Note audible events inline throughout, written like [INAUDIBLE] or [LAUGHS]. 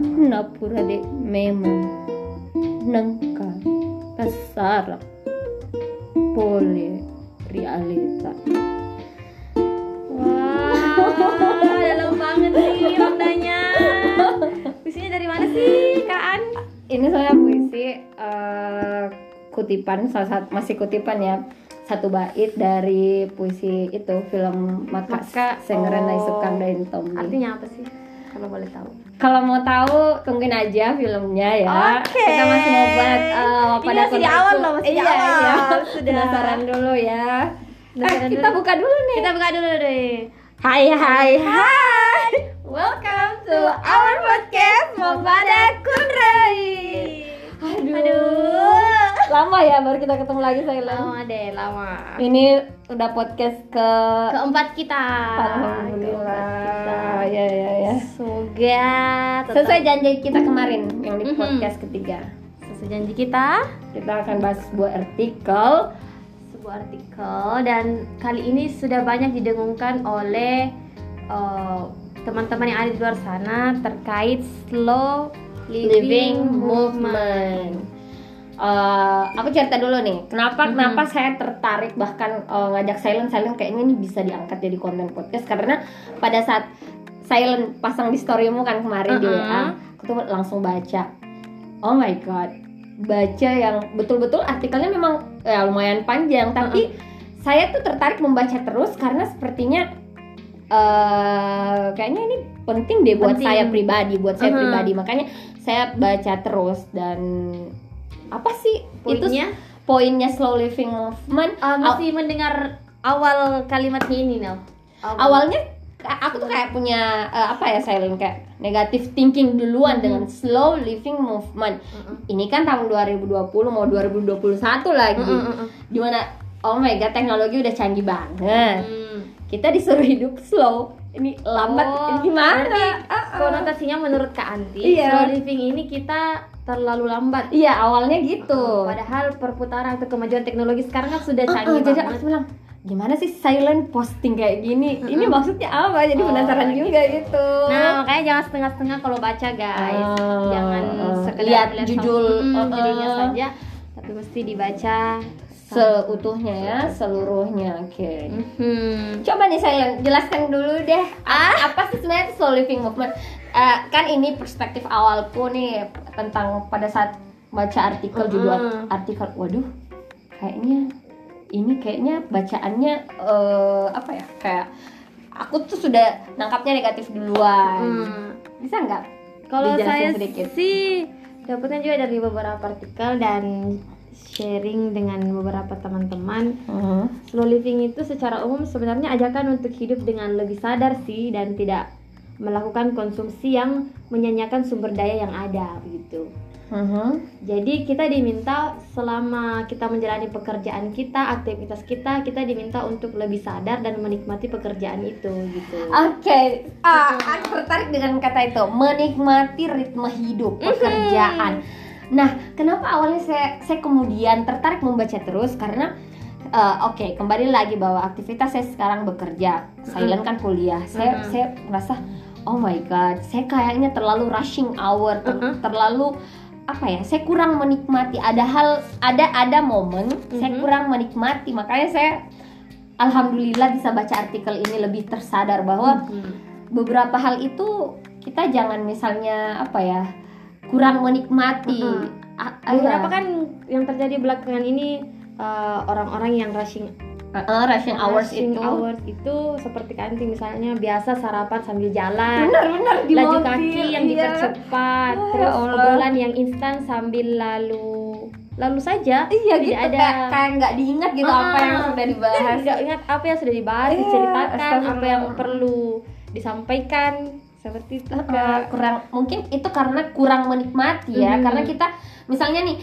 napura de memang nangka kasarap pole realita Wah, dalam banget maknanya. Puisinya dari mana sih, Kak An? ini saya puisi eh, kutipan salah satu masih kutipan ya satu bait dari puisi itu film Maka, Maka, Sengeren oh. Isukang dan Tommy. Artinya apa sih? Kalau boleh tahu. Kalau mau tahu tungguin aja filmnya ya. Oke. Kita masih mau buat eh, Ini pada masih di awal loh, masih di iya, awal. Iya. Sudah. Penasaran dulu ya. Penasaran eh, kita dulu. buka dulu nih. Kita buka dulu deh. Hai hai hai. Welcome to our podcast Membada Kunrai. Aduh. Aduh. Lama ya baru kita ketemu lagi saya Lama deh, lama. Ini udah podcast ke Keempat kita. Alhamdulillah. Ya ya ya. Semoga tetap Sesuai janji kita kemarin yang di podcast ketiga. sesuai janji kita. Kita akan bahas sebuah artikel sebuah artikel dan kali ini sudah banyak didengungkan oleh eh, teman-teman yang ada di luar sana terkait slow living, living movement. movement. Eh, aku cerita dulu nih, kenapa Mhm. kenapa saya tertarik bahkan eh, ngajak Silent Silent kayaknya ini bisa diangkat jadi konten podcast karena pada saat Silent pasang di storymu kan kemarin di Mhm. WA, aku tuh langsung baca. Oh my god, baca yang betul-betul artikelnya memang ya lumayan panjang, tapi saya tuh tertarik membaca terus karena sepertinya eh kayaknya ini penting deh buat Penting. saya pribadi, buat saya Mhm. pribadi. Makanya saya baca terus dan apa sih itu Poinnya poinnya slow living movement? eh, mesti mendengar awal kalimatnya ini Nel. Awalnya aku tuh kayak punya eh, apa ya silent kayak negative thinking duluan Mhm. dengan slow living movement. Mm-mm. Ini kan tahun 2020 mau 2021 lagi. Mm-mm, mm-mm. Di mana oh my god teknologi udah canggih banget. Hmm. Kita disuruh hidup slow. Ini lambat Oh, ini gimana? Ah, ah. konotasinya menurut Kak Anti Iya. slow living ini kita terlalu lambat Iya awalnya gitu. padahal perputaran atau kemajuan teknologi sekarang kan sudah Ah, ah, canggih jadi banget aku bilang gimana sih silent posting kayak gini? Ini maksudnya apa? Jadi Oh, penasaran gitu. juga gitu. Nah, makanya jangan setengah-setengah kalau baca, guys. Ah, jangan ah. sekedar Lihat judul, Hmm, ah, judulnya ah. saja, tapi mesti dibaca seutuhnya ya, seluruhnya. Oke. Mhm. Coba nih silent jelaskan dulu deh Ah? apa sih sebenarnya slow living movement? Eh, kan ini perspektif awalku nih tentang pada saat baca artikel judul Mm-mm. artikel. Waduh, kayaknya ini kayaknya bacaannya eh, apa ya? Kayak aku tuh sudah nangkapnya negatif duluan. Hmm. Bisa nggak? Kalau saya sedikit. sih dapatnya juga dari beberapa artikel dan sharing dengan beberapa teman-teman. Mhm. Slow living itu secara umum sebenarnya ajakan untuk hidup dengan lebih sadar sih dan tidak melakukan konsumsi yang menyanyiakan sumber daya yang ada begitu. Mhm. Jadi kita diminta selama kita menjalani pekerjaan kita, aktivitas kita, kita diminta untuk lebih sadar dan menikmati pekerjaan itu gitu. Oke, ah, aku tertarik dengan kata itu menikmati ritme hidup pekerjaan. Nah, kenapa awalnya saya saya kemudian tertarik membaca terus karena eh, oke kembali lagi bahwa aktivitas saya sekarang bekerja, silent kan kuliah. Saya Mhm. saya merasa oh my god, saya kayaknya terlalu rushing hour, ter- Mhm. terlalu apa ya? Saya kurang menikmati. Ada hal, ada ada momen saya Mhm. kurang menikmati. Makanya saya alhamdulillah bisa baca artikel ini lebih tersadar bahwa Hmm. beberapa hal itu kita jangan misalnya apa ya kurang menikmati. A- Beberapa iya. kan yang terjadi belakangan ini eh, orang-orang yang rushing Uh, rushing hours rushing itu hours itu seperti kanti misalnya biasa sarapan sambil jalan. benar-benar di laju mobil, kaki yang iya. dipercepat, Oh, terus ya obrolan yang instan sambil lalu lalu saja. iya Tidak gitu ada- kayak kayak nggak diingat gitu Ah, apa yang sudah dibahas Tidak ingat apa yang sudah dibahas, Iya, diceritakan, apa yang perlu disampaikan seperti itu. Uh, kurang mungkin itu karena kurang menikmati ya Mhm. karena kita misalnya nih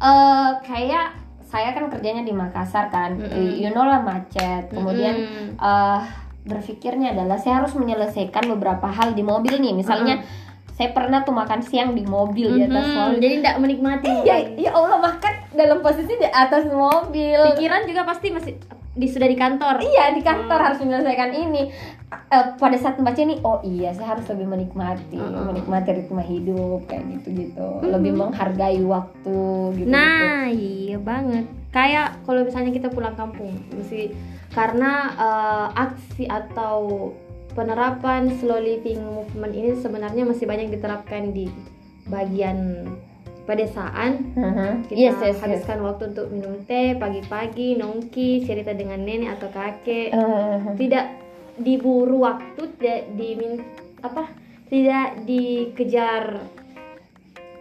eh kayak saya kan kerjanya di Makassar kan Mhm. you know lah macet kemudian Mm-mm. eh berpikirnya adalah saya harus menyelesaikan beberapa hal di mobil nih. Misalnya saya pernah tuh makan siang di mobil di atas mobil. jadi tidak menikmati Ya, ya Allah makan dalam posisi di atas mobil. pikiran juga pasti masih di sudah di kantor Iya di kantor Hmm. harus menyelesaikan ini. Eh, pada saat membaca ini, oh iya saya harus lebih menikmati, Mm-mm. menikmati ritme hidup kayak gitu-gitu, Mm-mm. lebih menghargai waktu gitu. Nah, iya banget. Kayak kalau misalnya kita pulang kampung, mesti karena eh, aksi atau penerapan slow living movement ini sebenarnya masih banyak diterapkan di bagian pedesaan. Kita Yes, yes, yes. habiskan waktu untuk minum teh pagi-pagi, nongki, cerita dengan nenek atau kakek. Eh, Tidak diburu waktu, tidak dimin apa? Tidak dikejar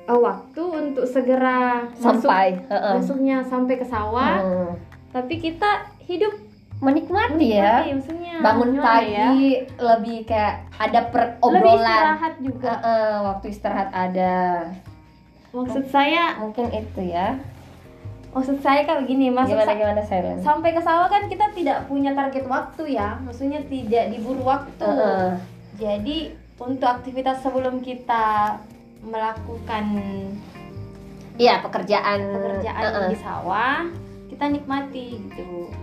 eh, waktu untuk segera masuk sampai heeh. masuknya sampai ke sawah Hmm. tapi kita hidup menikmati ya menikmati, maksudnya bangun pagi ya? lebih kayak ada per lebih istirahat juga Heeh, waktu istirahat ada maksud saya mungkin itu ya maksud saya kayak begini maksud gimana gimana silent sampai ke sawah kan kita tidak punya target waktu ya maksudnya tidak diburu waktu Heeh. jadi untuk aktivitas sebelum kita melakukan iya pekerjaan pekerjaan Heeh. di sawah kita nikmati gitu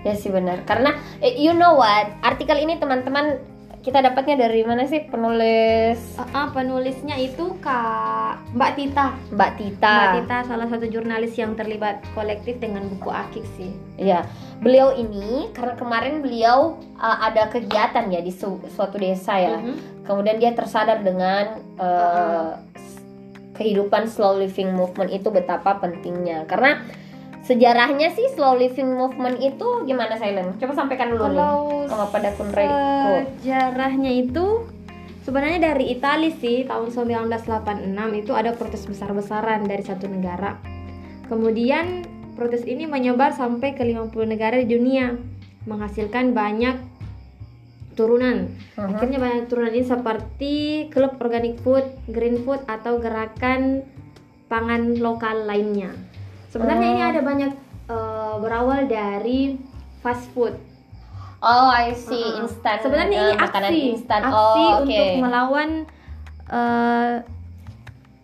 Ya sih benar. Karena eh, you know what? Artikel ini teman-teman kita dapatnya dari mana sih penulis Ah, ah, penulisnya itu kak Mbak Tita Mbak Tita. Mbak Tita salah satu jurnalis yang terlibat kolektif dengan buku Akik sih. Iya. Beliau ini karena kemarin beliau uh, ada kegiatan ya di su- suatu desa ya. Mhm. Kemudian dia tersadar dengan uh, s- kehidupan slow living movement itu betapa pentingnya. Karena sejarahnya sih slow living movement itu gimana Silent? Coba sampaikan dulu nih. Kalau pada Kunreko. sejarahnya itu sebenarnya dari Italia sih tahun 1986 itu ada protes besar-besaran dari satu negara. Kemudian protes ini menyebar sampai ke 50 negara di dunia, menghasilkan banyak turunan. Mhm. Akhirnya banyak turunan ini seperti klub organic food, green food atau gerakan pangan lokal lainnya. Sebenarnya Oh. ini ada banyak eh, berawal dari fast food. Oh, I see. Uh-uh. Instan. Sebenarnya eh, ini makanan aksi, instan. aksi oh, oke. untuk melawan eh,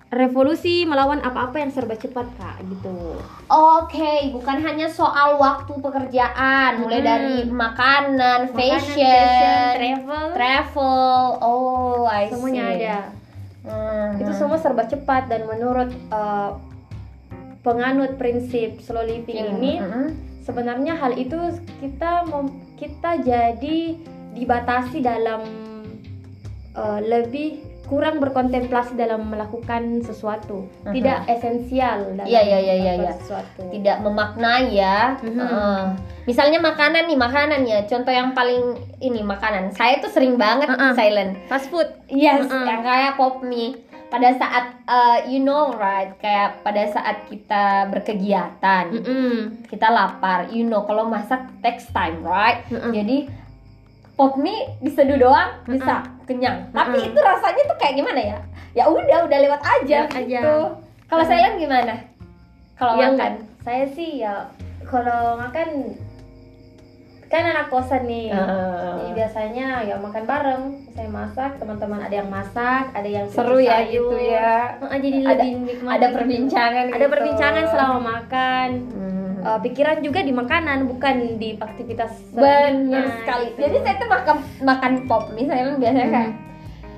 revolusi, melawan apa-apa yang serba cepat kak gitu. Oke, bukan hanya soal waktu pekerjaan, mulai dari makanan, Makanan, fashion, travel, travel. Oh, I semuanya see. ada. Mhm. Itu semua serba cepat dan menurut eh, penganut prinsip slow living ini Mhm. sebenarnya hal itu kita mem- kita jadi dibatasi dalam eh, lebih kurang berkontemplasi dalam melakukan sesuatu Mhm. tidak esensial dalam iya, iya, iya, melakukan iya. sesuatu Tidak memaknai ya. Mhm. Heeh. Misalnya makanan nih, makanan ya. Contoh yang paling ini makanan. Saya tuh sering banget Uh-uh. silent. fast food Yes, Mm-mm. yang kayak pop mie. Pada saat uh, you know right, kayak pada saat kita berkegiatan, Mm-mm. kita lapar, you know kalau masak takes time, right? Mm-mm. Jadi pop mie diseduh doang bisa kenyang. Tapi Mm-mm. itu rasanya tuh kayak gimana ya? Ya udah, udah lewat aja Lewat gitu. Kalau Mm. saya gimana? Kalau Ya, makan? enggak. saya sih ya kalau makan kan anak kosan nih Jadi Eh, biasanya ya makan bareng. Saya masak, teman-teman ada yang masak, ada yang seru ya sayur. gitu ya. Heeh, jadi Ada- lebih nikmat. Ada gitu. perbincangan Ada gitu. perbincangan selama makan. Hmm. Eh, pikiran juga di makanan, bukan di aktivitas Benar sekali. gitu. Jadi saya tuh makan makan pop mie saya kan biasanya kayak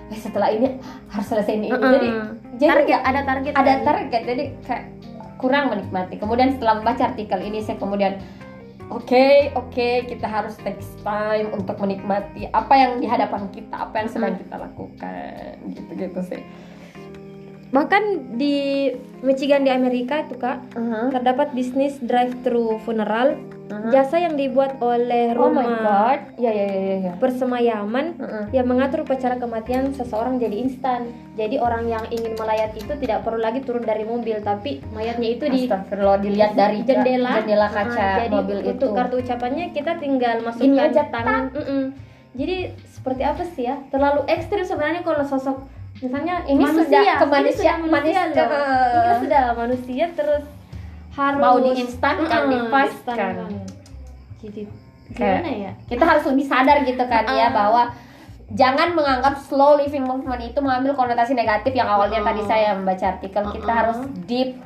"Eh, setelah ini harus selesai ini. ini." Heeh. Jadi jadi target ada target ada kan? target jadi kayak kurang menikmati. Kemudian setelah membaca artikel ini saya kemudian oke oke kita harus take time untuk menikmati apa yang di hadapan kita, apa yang sedang kita lakukan gitu-gitu sih. Bahkan di Michigan di Amerika itu kak Uh-huh. terdapat bisnis drive-thru funeral, Uh-huh. jasa yang dibuat oleh Oh my rumah god. Ya ya ya ya. ya. persemayaman Uh-uh. yang mengatur upacara kematian seseorang jadi instan. Jadi orang yang ingin melayat itu tidak perlu lagi turun dari mobil, tapi mayatnya itu di dilihat dari jendela, jendela Ah, kaca jadi mobil untuk itu. kartu ucapannya kita tinggal Ini masukkan aja, tangan. Mm-mm. Jadi seperti apa sih ya? Terlalu ekstrim sebenarnya kalau sosok misalnya Ini manusia, sudah ke ini manusia- sudah manusia manusia. loh. Ini sudah manusia terus harus Mau diinstan kan, Mm-mm, dipaskan. Jadi gimana ya kita harus lebih sadar gitu kan ya Uh-uh. bahwa jangan menganggap slow living movement itu mengambil konotasi negatif yang awalnya Uh-uh. tadi saya membaca artikel kita Uh-uh. harus deep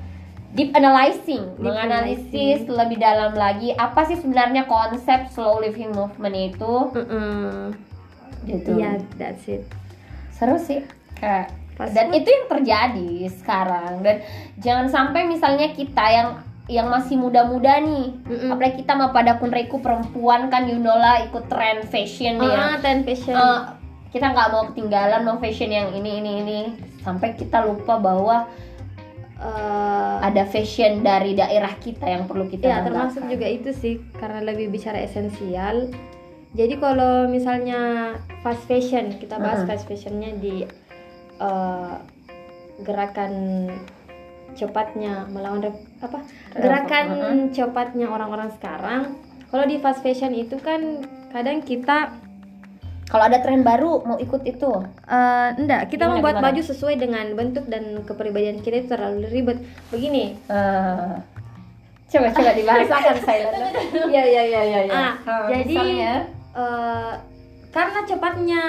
deep analyzing Deep menganalisis analyzing. lebih dalam lagi apa sih sebenarnya konsep slow living movement itu Mm-mm. gitu Iya, that's it. seru sih kayak Fast dan food. itu yang terjadi sekarang dan jangan sampai misalnya kita yang yang masih muda-muda nih Mm-mm. apalagi kita mah pada kunreku perempuan kan you know lah ikut tren fashion ya Ah, ten fashion. Eh, kita nggak mau ketinggalan mau fashion yang ini ini ini sampai kita lupa bahwa Eh, ada fashion dari daerah kita yang perlu kita ya termasuk banggakan. juga itu sih karena lebih bicara esensial. Jadi kalau misalnya fast fashion, kita bahas Mm-mm. fast fashionnya di eh, gerakan cepatnya melawan rep- apa? Gerakan Mm-mm. cepatnya orang-orang sekarang. Kalau di fast fashion itu kan kadang kita kalau ada tren baru mau ikut itu Eh, enggak, kita Gimana, membuat gimana? baju sesuai dengan bentuk dan kepribadian kita itu terlalu ribet. Begini, Eh, coba coba dibahasakan [LAUGHS] saya ya ya ya ya ya Ah, Eh, jadi misalnya, eh, karena cepatnya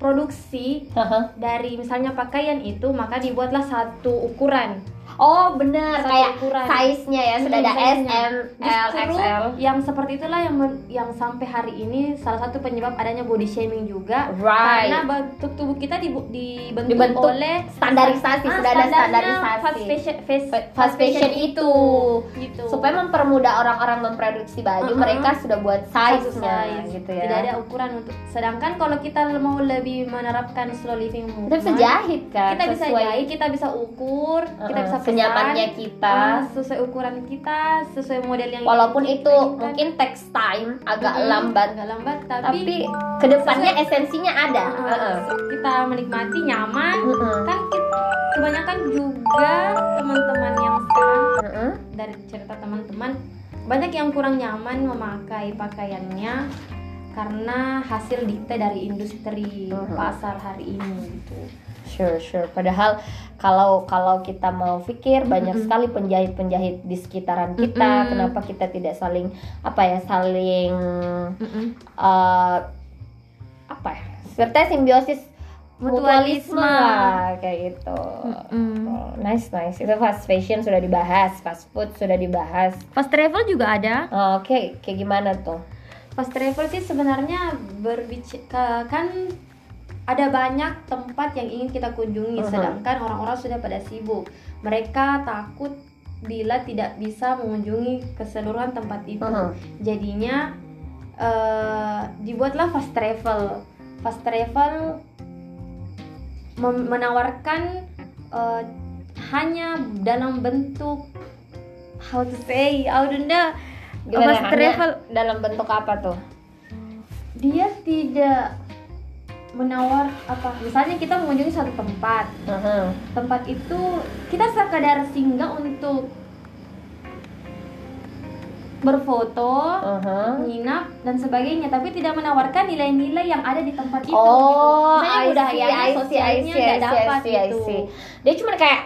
produksi haha. dari misalnya pakaian itu, maka dibuatlah satu ukuran. Oh benar Satu kayak ukuran. size-nya ya sudah ada S. M L XL yang seperti itulah yang men- yang sampai hari ini salah satu penyebab adanya body shaming juga. Right. Karena bentuk tubuh kita dibu- dibentuk, Dibentuk oleh standarisasi, Ah, sudah ada standarisasi. Fast fashion, fast, fast fashion itu gitu. supaya mempermudah orang-orang memproduksi baju Uh-uh. mereka sudah buat size-nya size. gitu ya Tidak ada ukuran untuk. Sedangkan kalau kita mau lebih menerapkan slow living kita movement, bisa jahit kan kita bisa jahit, kita bisa ukur, kita uh-uh, bisa pesan, senyamannya kita ah, sesuai ukuran kita, sesuai model yang walaupun kita itu inginkan. mungkin text time agak Mm-mm, lambat agak lambat, tapi, tapi ke depannya esensinya ada uh, Uh-uh. kita menikmati nyaman. Uh-uh. Kan ki- kebanyakan juga teman-teman yang sekarang Uh-uh. dari cerita teman-teman banyak yang kurang nyaman memakai pakaiannya karena hasil dikte dari industri Mhm. pasar hari ini gitu. Sure, sure. Padahal kalau kalau kita mau pikir banyak Mm-mm. sekali penjahit-penjahit di sekitaran kita. Mm-mm. Kenapa kita tidak saling apa ya saling eh, apa ya? Seperti simbiosis mutualisme, Mutualisme. lah kayak gitu. Mm-mm. Oh, nice, nice. Itu fast fashion sudah dibahas, fast food sudah dibahas. Fast travel juga ada. Oh, Oke, kayak gimana tuh? Fast travel sih sebenarnya berbicara kan ada banyak tempat yang ingin kita kunjungi, Mhm. sedangkan orang-orang sudah pada sibuk. Mereka takut bila tidak bisa mengunjungi keseluruhan tempat itu. Mhm. Jadinya eh, dibuatlah fast travel. Fast travel menawarkan eh, hanya dalam bentuk how to say, I don't know. Gimana? Travel dalam bentuk apa tuh? dia tidak menawar apa misalnya kita mengunjungi suatu tempat Mhm. tempat itu kita sekadar singgah untuk berfoto Mhm. menginap dan sebagainya tapi tidak menawarkan nilai-nilai yang ada di tempat itu Oh, gitu. budayanya sosialnya nggak dapat I see, I gitu see. Dia cuma kayak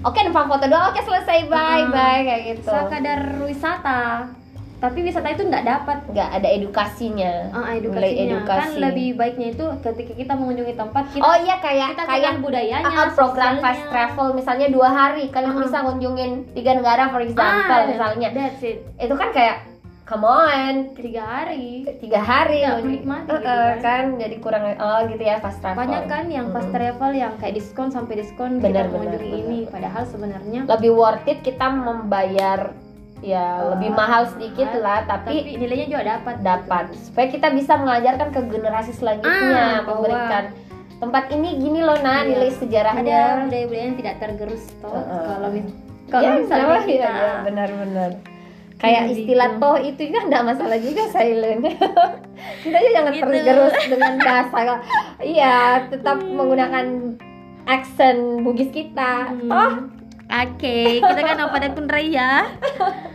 oke numpang foto doang, oke selesai, bye, Hmm. bye kayak gitu. sekadar wisata tapi wisata itu nggak dapat Nggak ada edukasinya. Nilai edukasinya kan edukasi. lebih baiknya itu ketika kita mengunjungi tempat kita Oh iya kayak kita kayak budayanya ah, program sosialnya. fast travel misalnya dua hari kalian Uh-uh. bisa kunjungin tiga negara for example Ah, misalnya that's it itu kan kayak come on tiga hari tiga hari Ya, menikmati Uh-uh, gitu kan. kan jadi kurang oh gitu ya fast travel banyak kan yang fast travel yang kayak diskon sampai diskon Benar, kita mengunjungi benar, ini benar. padahal sebenarnya lebih worth it kita membayar ya Uh, lebih mahal sedikit mahal, lah tapi, nilainya juga dapat dapat supaya kita bisa mengajarkan ke generasi selanjutnya Ah, bahwa- memberikan tempat ini gini loh nah Iya. nilai ada sejarahnya budaya-budaya yang tidak tergerus toh Uh-uh. kalau ya, kalau misalnya kenapa? kita Iya, iya, benar-benar kayak Iya, istilah gitu. toh itu juga enggak masalah juga silent [LAUGHS] kita aja jangan Gitu. tergerus [LAUGHS] dengan bahasa iya tetap menggunakan accent Bugis kita Hmm. toh oke kita kan apa ada ya [LAUGHS]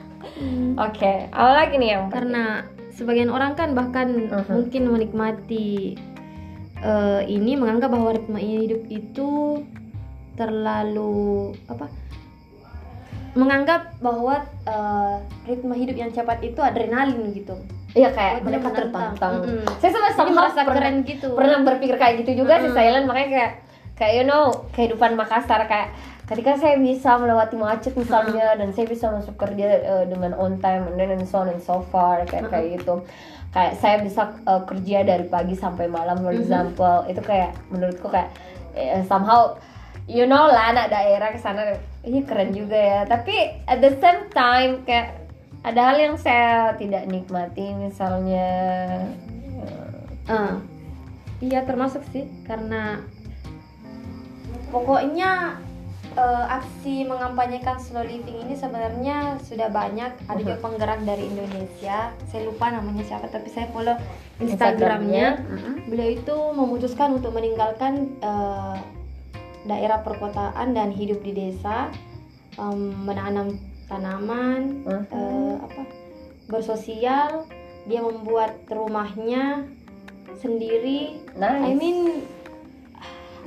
oke apa lagi nih yang karena sebagian orang kan bahkan Mhm. mungkin menikmati eh, ini menganggap bahwa ritme hidup itu terlalu apa menganggap bahwa eh, ritme hidup yang cepat itu adrenalin gitu Iya kayak dia mereka tertantang. Mm-mm. Saya sama sama merasa pernah, keren gitu. pernah berpikir kayak gitu juga sih Mm-mm. silent makanya kayak kayak you know kehidupan Makassar kayak ketika saya bisa melewati macet misalnya dan saya bisa masuk kerja eh, dengan on time and then and so on and so far kayak kayak gitu. Kayak saya bisa eh, kerja dari pagi sampai malam for example. Itu kayak menurutku kayak eh, somehow you know lah anak daerah ke sana ini keren juga ya. Tapi at the same time kayak ada hal yang saya tidak nikmati misalnya Ah, iya termasuk sih karena pokoknya eh, aksi mengampanyekan slow living ini sebenarnya sudah banyak. Ada juga penggerak dari Indonesia. Saya lupa namanya siapa tapi saya follow Instagramnya. Beliau itu memutuskan untuk meninggalkan eh, daerah perkotaan dan hidup di desa em, menanam tanaman Mhm. eh, apa bersosial. Dia membuat rumahnya sendiri. Nice. I mean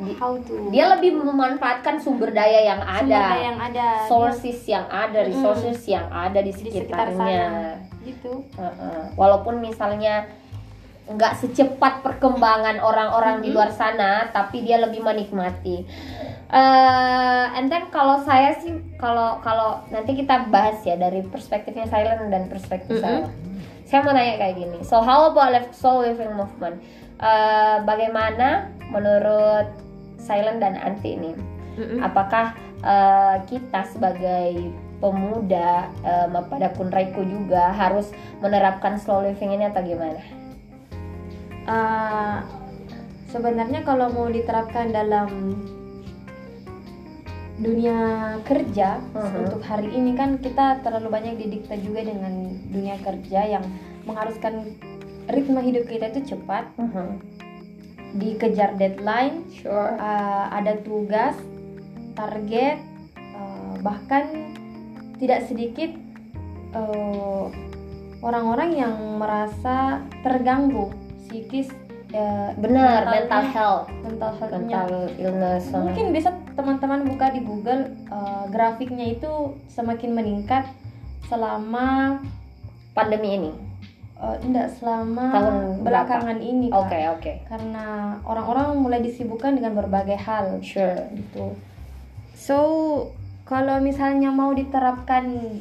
Di- how to dia lebih memanfaatkan sumber daya yang ada, sumber daya yang ada sources yang ada, resources yang ada di di sekitar sekitarnya. sana gitu Heeh. Walaupun misalnya nggak secepat perkembangan orang-orang di luar sana, tapi dia lebih menikmati. Eh, and then kalau saya sih, kalau kalau nanti kita bahas ya dari perspektifnya Silent dan perspektif Mm-mm. saya. Saya mau nanya kayak gini. So how about left soul living movement? Eh, bagaimana menurut Silent dan Anti ini? Mm-mm. apakah eh, kita sebagai pemuda em, pada Kunraiku juga harus menerapkan slow living ini atau gimana? Eh, sebenarnya kalau mau diterapkan dalam dunia kerja Mhm. untuk hari ini kan kita terlalu banyak didikta juga dengan dunia kerja yang mengharuskan ritme hidup kita itu cepat dikejar deadline Sure. uh, ada tugas, target, uh, bahkan tidak sedikit uh, orang-orang yang merasa terganggu psikis, uh, Benar, mental health, mental health-nya. mental illness. Mungkin bisa teman-teman buka di Google uh, grafiknya itu semakin meningkat selama pandemi ini. Uh, enggak selama Tahun belakangan ini Kak. Oke, oke. karena orang-orang mulai disibukkan dengan berbagai hal Sure. gitu. So kalau misalnya mau diterapkan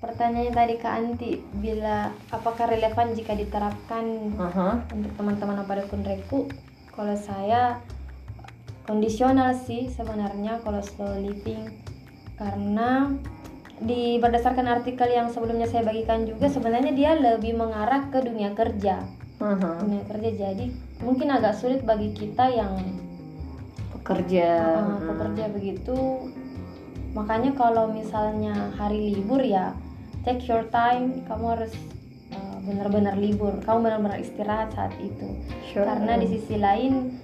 pertanyaannya tadi ke Anti bila apakah relevan jika diterapkan Aha. untuk teman-teman pada kunreku kalau saya kondisional sih sebenarnya kalau slow living karena di berdasarkan artikel yang sebelumnya saya bagikan juga sebenarnya dia lebih mengarah ke dunia kerja Aha. dunia kerja jadi mungkin agak sulit bagi kita yang Pekerja. uh, pekerja begitu makanya kalau misalnya hari libur ya take your time kamu harus uh, benar-benar libur kamu benar-benar istirahat saat itu Sure. karena di sisi lain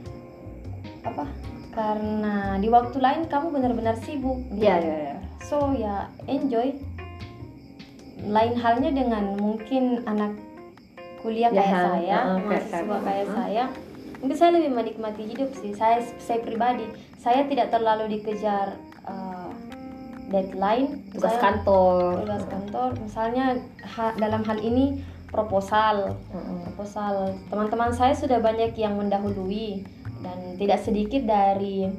apa karena di waktu lain kamu benar-benar sibuk gitu. Iya, iya, iya. So ya enjoy. Lain halnya dengan mungkin anak kuliah Ya, kayak saya uh, mahasiswa kayak Hmm. saya. Mungkin saya lebih menikmati hidup sih. Saya saya pribadi saya tidak terlalu dikejar uh, deadline. Tugas Saya- kantor. tugas kantor. Misalnya ha- dalam hal ini proposal. Proposal. Teman-teman saya sudah banyak yang mendahului dan tidak sedikit dari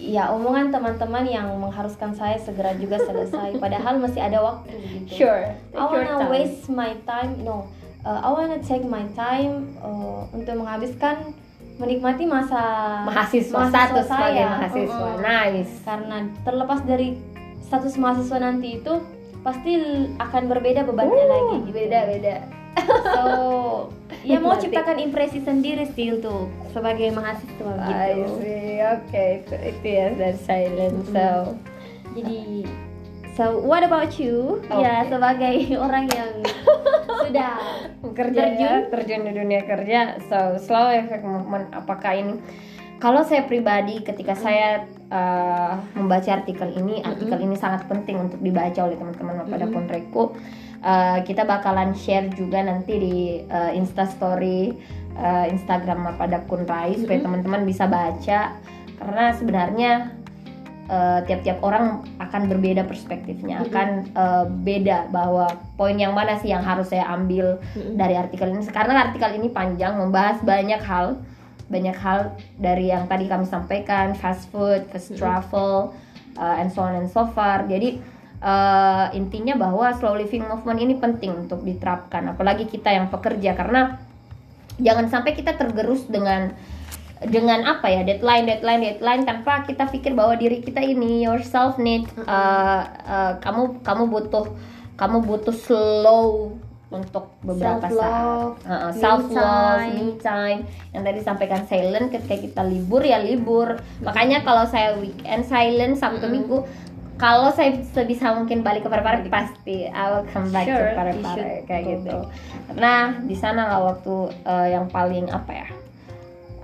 ya omongan teman-teman yang mengharuskan saya segera juga selesai padahal masih ada waktu gitu Sure. I wanna time. waste my time no uh, I wanna take my time uh, untuk menghabiskan menikmati masa mahasiswa, status sebagai saya. mahasiswa. Mm-mm. Nice. karena terlepas dari status mahasiswa nanti itu pasti akan berbeda bebannya Uh, lagi gitu. Beda-beda. So, ya mau ciptakan impresi sendiri sih untuk sebagai mahasiswa I gitu. see. Oke, itu, itu ya dari silent. So, Jadi, so what about you? Ya Oke. sebagai [LAUGHS] orang yang [LAUGHS] sudah kerja ya, terjun di dunia kerja. So, slow effect movement apakah ini? Kalau saya pribadi ketika saya uh, membaca artikel ini, artikel ini sangat penting untuk dibaca oleh teman-teman pada Mm-mm. Konreku. Uh, kita bakalan share juga nanti di uh, Insta Story uh, Instagram pada Kunrai supaya Mm-mm. teman-teman bisa baca karena sebenarnya eh, tiap-tiap orang akan berbeda perspektifnya, Mm-mm. akan eh, beda bahwa poin yang mana sih yang harus saya ambil Mm-mm. dari artikel ini. Karena artikel ini panjang, membahas banyak hal, banyak hal dari yang tadi kami sampaikan, fast food, fast travel, uh, and so on and so far. Jadi uh, intinya bahwa slow living movement ini penting untuk diterapkan, apalagi kita yang pekerja karena jangan sampai kita tergerus dengan dengan apa ya deadline deadline deadline tanpa kita pikir bahwa diri kita ini yourself need uh, uh, kamu kamu butuh kamu butuh slow untuk beberapa Self-love, saat me self love time. me time yang tadi sampaikan silent ketika kita libur ya libur makanya kalau saya weekend silent sabtu Mm-mm. minggu kalau saya sebisa mungkin balik ke Parepare pasti I will come back Sure, you Parepare kayak gitu. karena di sana lah waktu uh, yang paling apa ya?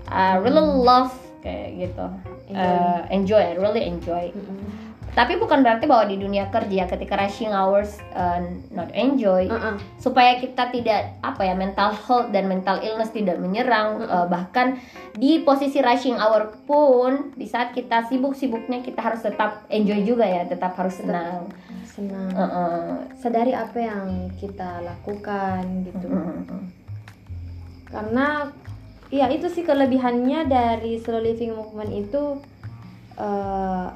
I really love kayak gitu. Enjoy. Uh, enjoy I really enjoy. Mm-mm. Tapi bukan berarti bahwa di dunia kerja ketika rushing hours uh, not enjoy Uh-uh. supaya kita tidak apa ya mental health dan mental illness tidak menyerang Mm-mm. uh, bahkan di posisi rushing hour pun di saat kita sibuk-sibuknya kita harus tetap enjoy juga ya tetap harus senang senang Uh-uh. sadari apa yang kita lakukan gitu Mm-mm. karena ya itu sih kelebihannya dari slow living movement itu eh,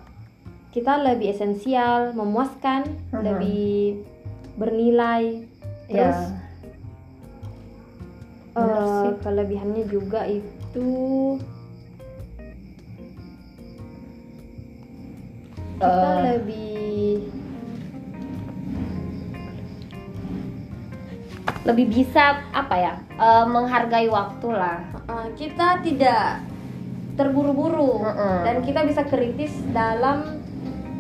kita lebih esensial memuaskan Mhm. lebih bernilai ya terus eh, sih. kelebihannya juga itu kita Eh, lebih lebih bisa apa ya uh, menghargai waktu lah eh, kita tidak terburu-buru Mm-mm. dan kita bisa kritis dalam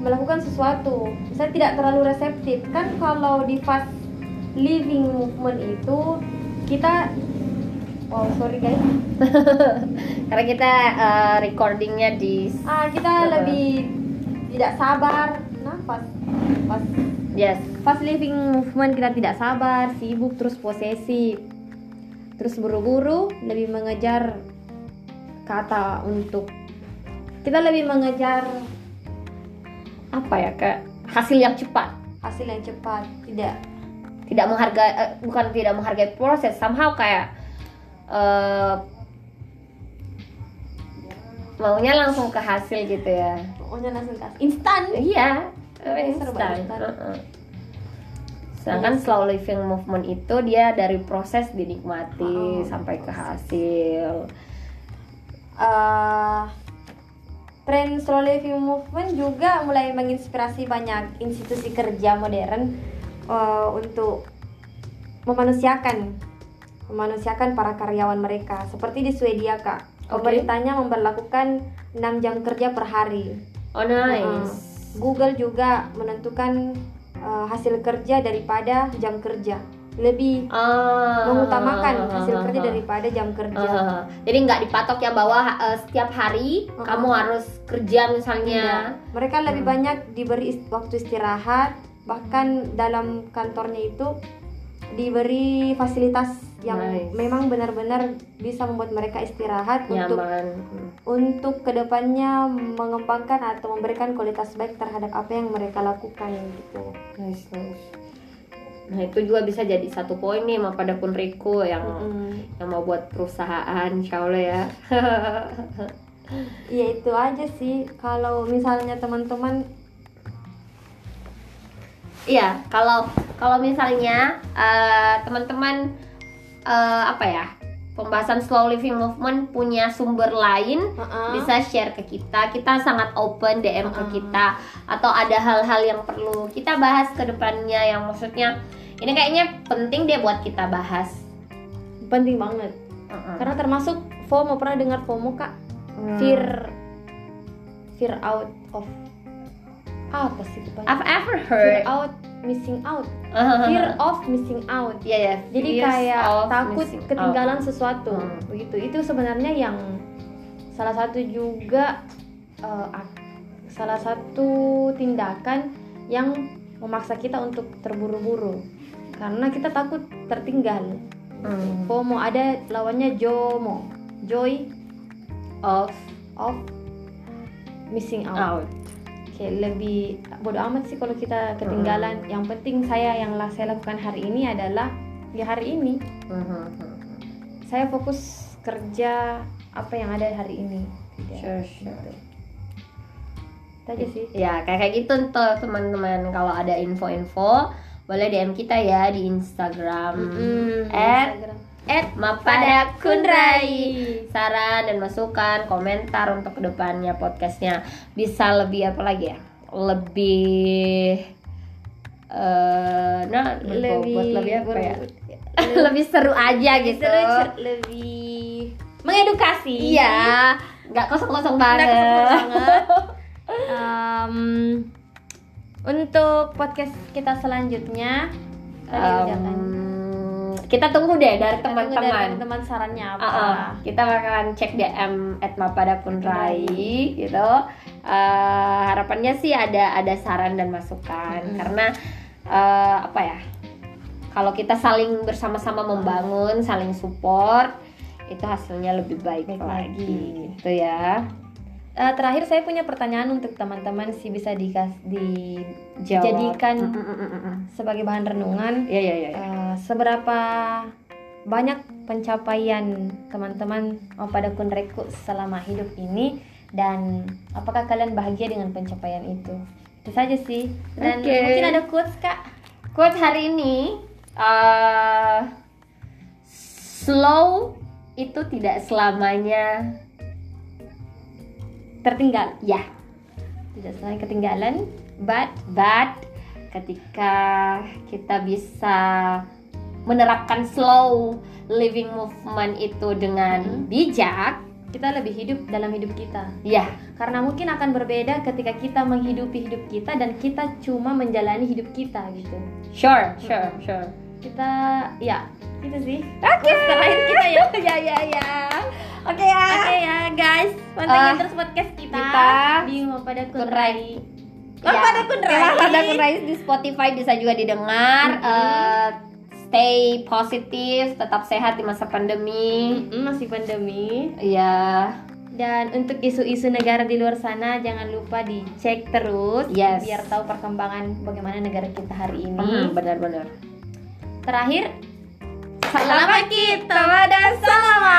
melakukan sesuatu. Saya tidak terlalu reseptif. Kan kalau di fast living movement itu kita oh sorry guys. [LAUGHS] Karena kita uh, recordingnya di ah kita Betul. lebih tidak sabar. Nah pas pas yes. fast living movement kita tidak sabar sibuk terus posesif. Terus buru-buru lebih mengejar kata untuk kita lebih mengejar apa ya ke hasil yang cepat. Hasil yang cepat tidak. Tidak menghargai eh, bukan tidak menghargai proses somehow kayak eh, maunya langsung ke hasil gitu ya. Pokoknya langsung kasih instan. Iya Eh, instan. sedangkan slow living movement itu dia dari proses dinikmati Oh, sampai ke hasil. Eh, tren slow living movement juga mulai menginspirasi banyak institusi kerja modern eh, untuk memanusiakan memanusiakan para karyawan mereka. Seperti di Swedia kak. Pemerintahnya memperlakukan 6 jam kerja per hari. Oh nice. Google juga menentukan eh, hasil kerja daripada jam kerja lebih Ah. mengutamakan hasil kerja daripada jam kerja Ah, jadi nggak dipatok ya bahwa eh, setiap hari Uh-uh. kamu harus kerja misalnya Tidak. Mereka lebih Hmm. banyak diberi ist- waktu istirahat, bahkan dalam kantornya itu diberi fasilitas yang Nice. memang benar-benar bisa membuat mereka istirahat untuk nyaman Hmm. untuk ke depannya mengembangkan atau memberikan kualitas baik terhadap apa yang mereka lakukan gitu. Nice, nice. Nah itu juga bisa jadi satu poin nih sama pada pun Riko yang Mm-mm. yang mau buat perusahaan, insya Allah ya. Iya [LAUGHS] itu aja sih. Kalau misalnya teman-teman Iya, kalau kalau misalnya eh, teman-teman eh, apa ya pembahasan slow living movement punya sumber lain uh-uh, bisa share ke kita. Kita sangat open DM ke Uh-uh. kita atau ada hal-hal yang perlu kita bahas ke depannya yang maksudnya ini kayaknya penting deh buat kita bahas. penting banget. Uh-uh. Karena termasuk FOMO pernah dengar FOMO kak? Hmm. Fear fear out of apa sih kepanjangan? I've ever fear heard. out missing out Uh-huh. fear of missing out Iya ya. jadi fears kayak of takut missing out. ketinggalan sesuatu Hmm. begitu itu sebenarnya yang salah satu juga ak- salah satu tindakan yang memaksa kita untuk terburu-buru karena kita takut tertinggal Hmm. FOMO ada lawannya JOMO joy of of missing out out. kayak lebih bodoh amat sih kalau kita ketinggalan. Yang penting saya yang lah saya lakukan hari ini adalah ya hari ini Mhm. saya fokus kerja apa yang ada hari ini. Tidak. Sure, sure. Gitu. Itu aja sih. Ya kayak kayak gitu tuh teman-teman kalau ada info-info boleh DM kita ya di Instagram. Mm-mm, at Instagram. at Mapada Kunrai saran dan masukan komentar untuk ke depannya podcastnya. Bisa lebih apa lagi ya? Lebih eh nah lebih buat lebih apa ya? [LAUGHS] lebih seru aja lebih gitu. seru, lebih mengedukasi. iya. Nggak kosong-kosong banget. kesel banget. [LAUGHS] Em, untuk podcast kita selanjutnya kan? kita tunggu deh dari teman-teman teman-teman sarannya apa. Ah, ah. kita bakalan cek DM at Mapada Kunrai gitu. Eh, harapannya sih ada ada saran dan masukan Mm-mm. karena eh, apa ya? Kalau kita saling bersama-sama membangun, saling support, itu hasilnya lebih baik, Baik lagi. lagi. Gitu ya. Eh, terakhir saya punya pertanyaan untuk teman-teman sih bisa dikas dijadikan Mm, mm, mm, mm, mm. sebagai bahan renungan. Iya iya iya. Eh, seberapa banyak pencapaian teman-teman pada kunreku selama hidup ini dan apakah kalian bahagia dengan pencapaian itu? Itu saja sih. Dan Oke. mungkin ada quotes kak. Quote hari ini eh slow itu tidak selamanya Tertinggal, ya tidak selain ketinggalan, but but ketika kita bisa menerapkan slow living movement itu dengan Mhm. bijak kita lebih hidup dalam hidup kita. ya Karena mungkin akan berbeda ketika kita menghidupi hidup kita dan kita cuma menjalani hidup kita gitu. sure sure sure Kita ya gitu sih. Oke. Terakhir kita ya. [LAUGHS] ya ya ya oke ya Oke ya guys, pantengin Ah, terus podcast kita, kita di pada Kunrai. Kunrai. Ya, Pada Kunrai. Pada Kunrai di Spotify bisa juga didengar. Mhm. Eh, stay positif, tetap sehat di masa pandemi. Mm, masih pandemi. Ya, Dan untuk isu-isu negara di luar sana jangan lupa dicek terus Yes. biar tahu perkembangan bagaimana negara kita hari ini. hmm, benar-benar. Terakhir, Selamat kita pada selama.